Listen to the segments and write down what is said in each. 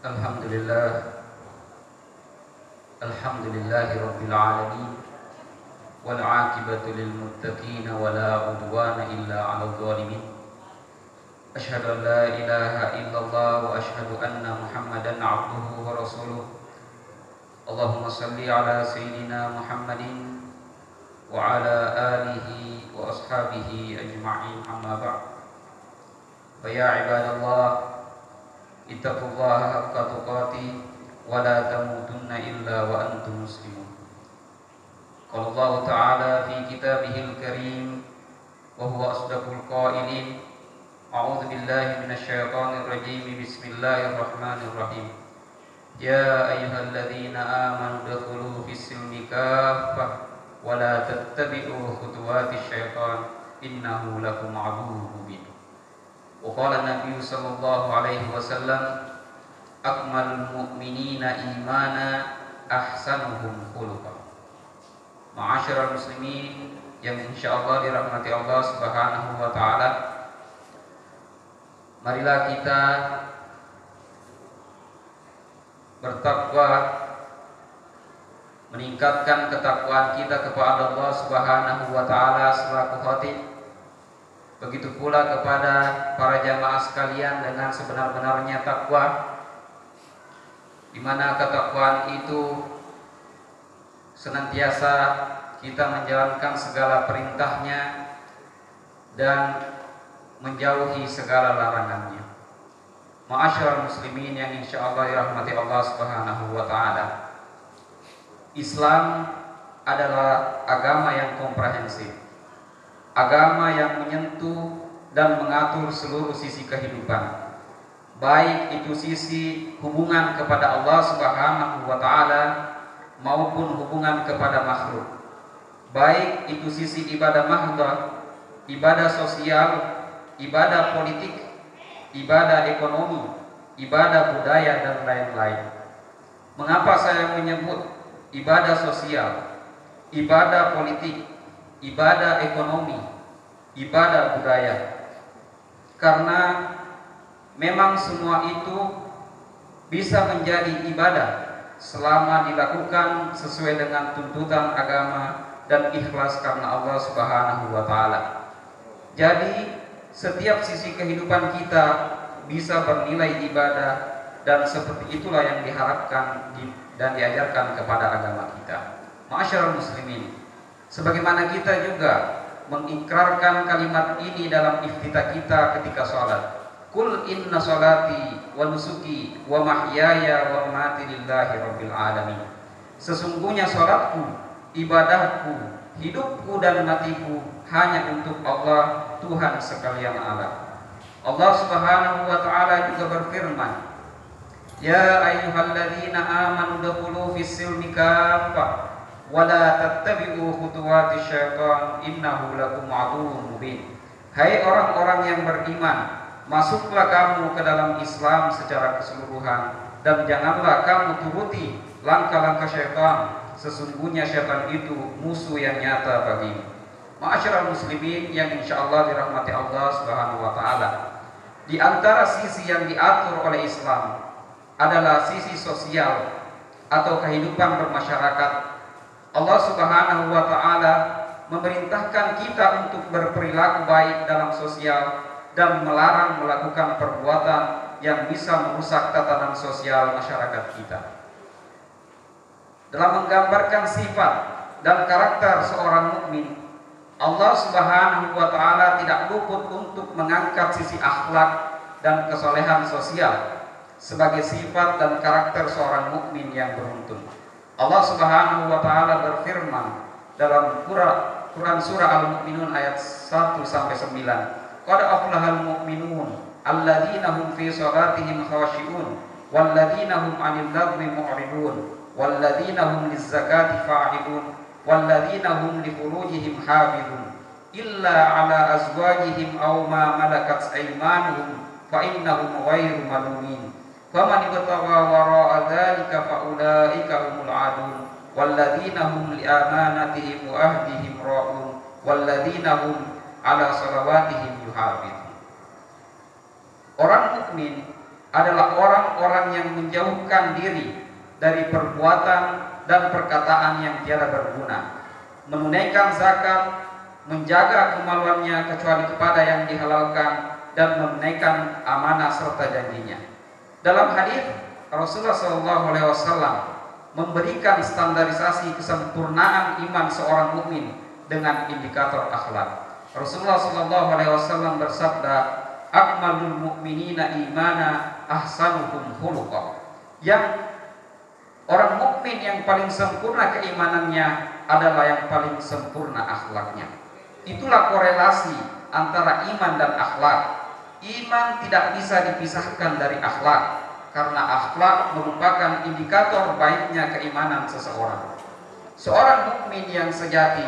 الحمد لله. الحمد لله رب العالمين. والعاقبة للمتقين ولا عدوان إلا على الظالمين. أشهد أن لا إله إلا الله وأشهد أن محمدا عبده ورسوله. اللهم صل على سيدنا محمد وعلى آله وأصحابه أجمعين. أما بعد فيا عباد الله اتقوا الله حق تقاته ولا تموتن إلا وأنتم مسلمون قال الله تعالى في كتابه الكريم وهو أصدق القائلين أعوذ بالله من الشيطان الرجيم بسم الله الرحمن الرحيم يا أيها الذين آمنوا ادخلوا في السلم كافة ولا تتبعوا خطوات الشيطان إنه لكم عدو مبين وقال النبي صلى الله عليه وسلم أكمل المؤمنين إيمانا أحسنهم خلقا Ma'asyiral muslimin yang insyaallah dirahmati Allah Subhanahu wa taala. Marilah kita bertakwa meningkatkan ketakwaan kita kepada Allah Subhanahu wa taala selaku khatib. Begitu pula kepada para jamaah sekalian dengan sebenar-benarnya takwa di mana ketakwaan itu senantiasa kita menjalankan segala perintahnya dan menjauhi segala larangannya. Ma'asyiral muslimin yang insyaallah dirahmati Allah Subhanahu wa taala. Islam adalah agama yang komprehensif. Agama yang menyentuh dan mengatur seluruh sisi kehidupan. Baik itu sisi hubungan kepada Allah Subhanahu wa taala maupun hubungan kepada makhluk. Baik itu sisi ibadah mahdoh, ibadah sosial, ibadah politik, ibadah ekonomi, ibadah budaya dan lain-lain. Mengapa saya menyebut ibadah sosial, ibadah politik, ibadah ekonomi, ibadah budaya? Karena memang semua itu bisa menjadi ibadah selama dilakukan sesuai dengan tuntutan agama dan ikhlas karena Allah Subhanahu wa taala. Jadi setiap sisi kehidupan kita bisa bernilai ibadah dan seperti itulah yang diharapkan dan diajarkan kepada agama kita. Masyarakat muslimin, sebagaimana kita juga mengikrarkan kalimat ini dalam iftitah kita ketika sholat. Kul inna salati wa nusuki wa mahyaya wa mamati lillahi rabbil alamin. Sesungguhnya salatku, ibadahku, hidupku dan matiku hanya untuk Allah Tuhan sekalian alam. Allah Subhanahu wa taala juga berfirman, Ya ayyuhalladzina amanu dakhulu fis silmi kaffah wa la tattabi'u khutuwati syaitan innahu lakum aduwwun mubin. Hai orang-orang yang beriman, Masuklah kamu ke dalam Islam secara keseluruhan dan janganlah kamu turuti langkah-langkah syaitan. Sesungguhnya syaitan itu musuh yang nyata bagimu. Ma'asyiral muslimin yang insyaallah dirahmati Allah Subhanahu wa taala. Di antara sisi yang diatur oleh Islam adalah sisi sosial atau kehidupan bermasyarakat. Allah Subhanahu wa taala memerintahkan kita untuk berperilaku baik dalam sosial dan melarang melakukan perbuatan yang bisa merusak tatanan sosial masyarakat kita. Dalam menggambarkan sifat dan karakter seorang mukmin, Allah Subhanahu wa taala tidak luput untuk mengangkat sisi akhlak dan kesolehan sosial sebagai sifat dan karakter seorang mukmin yang beruntung. Allah Subhanahu wa taala berfirman dalam Quran surah Al-Mu'minun ayat 1 sampai 9. Qad aflahal mu'minun alladzina hum fi salatihim khashi'un walladzina hum 'anil lagwi mu'ridun walladzina hum lizzakati fa'ilun walladzina hum li furujihim hafizun illa 'ala azwajihim aw ma malakat aymanuhum fa innahum ghairu malumin faman ibtagha wara'a dzalika fa ulaika humul 'adun walladzina hum li amanatihim wa ahdihim ra'un walladzina hum ala salawatihim yuhafidun. Orang mukmin adalah orang-orang yang menjauhkan diri dari perbuatan dan perkataan yang tiada berguna, menunaikan zakat, menjaga kemaluannya kecuali kepada yang dihalalkan dan menunaikan amanah serta janjinya. Dalam hadis Rasulullah SAW memberikan standarisasi kesempurnaan iman seorang mukmin dengan indikator akhlak. Rasulullah SAW bersabda, "Akmalul mu'minina imana ahsanuhum khuluqa." Yang orang mukmin yang paling sempurna keimanannya adalah yang paling sempurna akhlaknya. Itulah korelasi antara iman dan akhlak. Iman tidak bisa dipisahkan dari akhlak karena akhlak merupakan indikator baiknya keimanan seseorang. Seorang mukmin yang sejati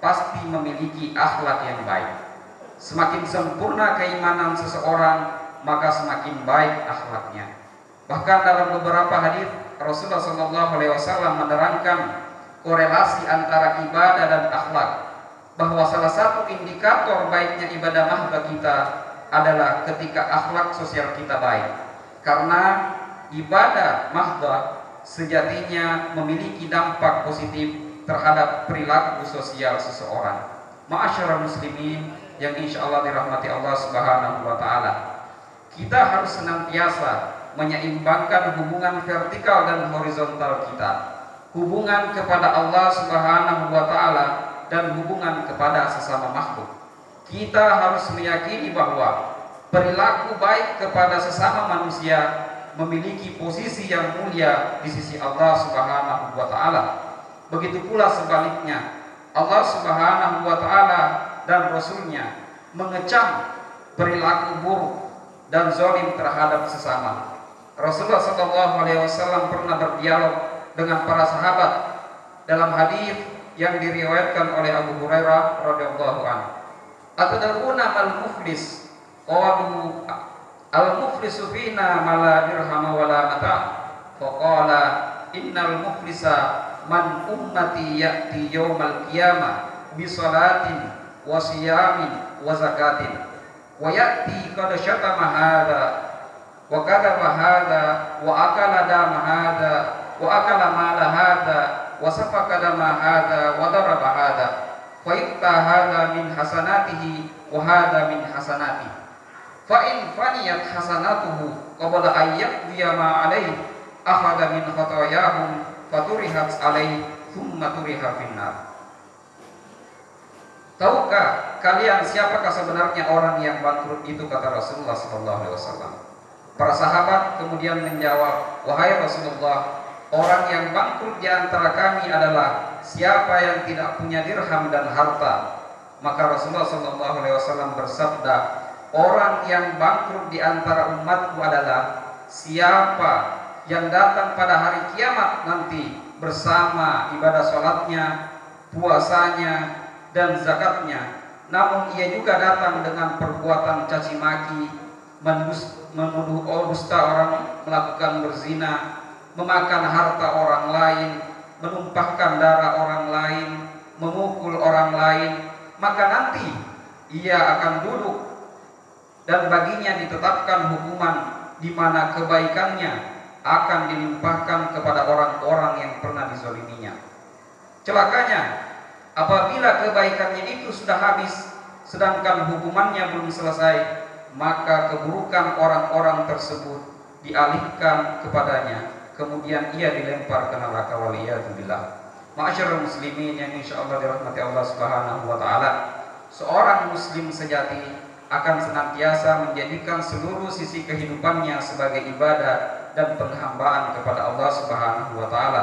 pasti memiliki akhlak yang baik. Semakin sempurna keimanan seseorang, maka semakin baik akhlaknya. Bahkan dalam beberapa hadis Rasulullah SAW menerangkan korelasi antara ibadah dan akhlak bahwa salah satu indikator baiknya ibadah mahba kita adalah ketika akhlak sosial kita baik. Karena ibadah mahba sejatinya memiliki dampak positif terhadap perilaku sosial seseorang. Ma'asyarah muslimin yang insya Allah dirahmati Allah subhanahu wa ta'ala. Kita harus senantiasa menyeimbangkan hubungan vertikal dan horizontal kita. Hubungan kepada Allah subhanahu wa ta'ala dan hubungan kepada sesama makhluk. Kita harus meyakini bahwa perilaku baik kepada sesama manusia memiliki posisi yang mulia di sisi Allah Subhanahu wa taala. Begitu pula sebaliknya, Allah Subhanahu wa taala dan rasulnya mengecam perilaku buruk dan zalim terhadap sesama. Rasulullah sallallahu alaihi wasallam pernah berdialog dengan para sahabat dalam hadis yang diriwayatkan oleh Abu Hurairah radhiyallahu anhu. Atadruna mal muflis. Qalu al muflis fina mala dirham wala mata faqala innal muflisa man ummati ya'ti yawmal qiyamah bi salatin wa siyamin wa zakatin. Wa ya'ti kada syata hadha wa kada hadha wa akala da hadha wa akala mala hada wa wa darabahada fa inta hadha min hasanatihi wa hadha min hasanati fa in faniyat hasanatuhu qabla ayyab dia ma alaihi akhadha min khotoyahum faturihat alaihi thumma turiha finnar Tahukah kalian siapakah sebenarnya orang yang bangkrut itu kata Rasulullah Sallallahu Alaihi Wasallam. Para sahabat kemudian menjawab, wahai Rasulullah, orang yang bangkrut di antara kami adalah siapa yang tidak punya dirham dan harta. Maka Rasulullah Wasallam bersabda, orang yang bangkrut di antara umatku adalah siapa yang datang pada hari kiamat nanti bersama ibadah sholatnya, puasanya, dan zakatnya. Namun ia juga datang dengan perbuatan caci maki, menuduh dusta orang melakukan berzina, memakan harta orang lain, menumpahkan darah orang lain, memukul orang lain, maka nanti ia akan duduk dan baginya ditetapkan hukuman di mana kebaikannya akan dilimpahkan kepada orang-orang yang pernah dizoliminya. Celakanya, apabila kebaikannya itu sudah habis, sedangkan hukumannya belum selesai, maka keburukan orang-orang tersebut dialihkan kepadanya kemudian ia dilempar ke neraka waliyadzubillah. Ma'asyiral muslimin yang insyaallah dirahmati Allah Subhanahu wa taala. Seorang muslim sejati akan senantiasa menjadikan seluruh sisi kehidupannya sebagai ibadah dan penghambaan kepada Allah Subhanahu wa taala.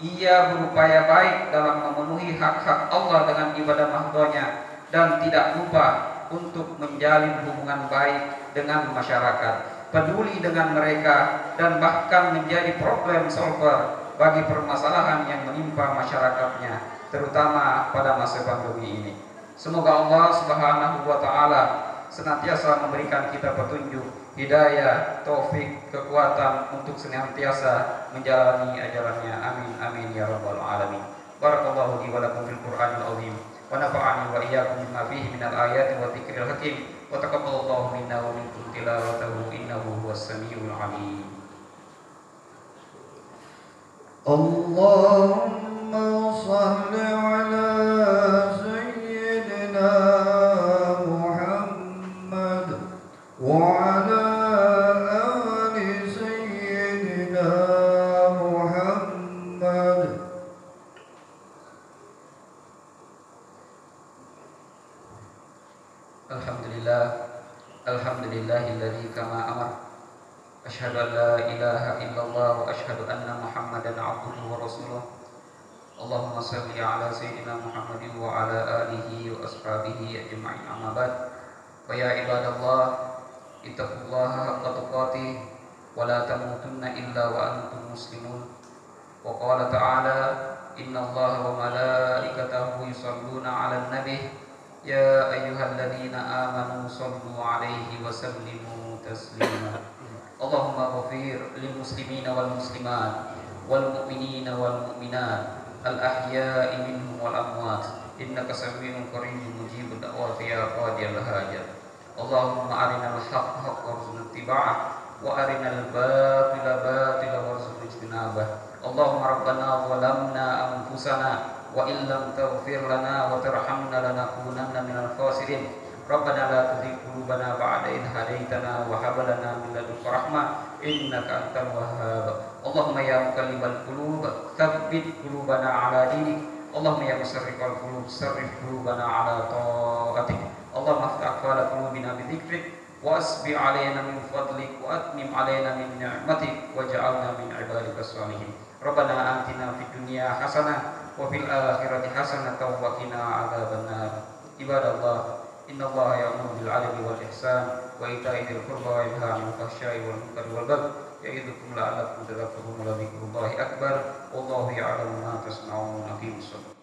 Ia berupaya baik dalam memenuhi hak-hak Allah dengan ibadah mahdonya dan tidak lupa untuk menjalin hubungan baik dengan masyarakat peduli dengan mereka dan bahkan menjadi problem solver bagi permasalahan yang menimpa masyarakatnya terutama pada masa pandemi ini. Semoga Allah Subhanahu wa taala senantiasa memberikan kita petunjuk, hidayah, taufik, kekuatan untuk senantiasa menjalani ajarannya. Amin amin ya rabbal alamin. Barakallahu li wa lakum fil Qur'anil azim wa nafa'ani wa iyyakum bima fihi minal ayati wa dzikril hakim. وتقبل الله منا ومنكم تلاوته إنه هو السميع العليم اللهم Muhammadin wa ala alihi wa ashabihi ajma'in amma ba'd Wa ya ibadallah ittaqullaha haqqa tuqatih wa la tamutunna illa wa antum muslimun Wa qala ta'ala inna allaha wa malaikatahu yusalluna 'alan nabiy يا أيها الذين آمنوا صلوا عليه وسلموا تسليما اللهم اغفر للمسلمين والمسلمات والمؤمنين والمؤمنات الأحياء منهم والأموات إنك سميع قريب مجيب الدعوات يا قاضي الحاجات اللهم أرنا الحق حق وارزقنا اتباعه وأرنا الباطل باطلا وارزقنا اجتنابه اللهم ربنا ظلمنا أنفسنا وإن لم تغفر لنا وترحمنا لنكونن من الخاسرين ربنا لا تزغ قلوبنا بعد إذ هديتنا وهب لنا من لدنك رحمة إنك أنت الوهاب اللهم يا مقلب القلوب ثبت قلوبنا على دينك اللهم يا مسرف القلوب صرف قلوبنا على طاعتك اللهم افتح أقفال قلوبنا بذكرك واسبع علينا من فضلك واتمم علينا من نعمتك واجعلنا من عبادك الصالحين ربنا آتنا في الدنيا حسنة وفي الآخرة حسنة وقنا عذاب النار عباد الله إن الله يأمر بالعدل والإحسان وإيتاء ذي القربى وينهى عن الفحشاء والمنكر والبغي يعظكم لعلكم تذكرون ولذكر الله أكبر والله يعلم ما تصنعون أقيموا الصلاة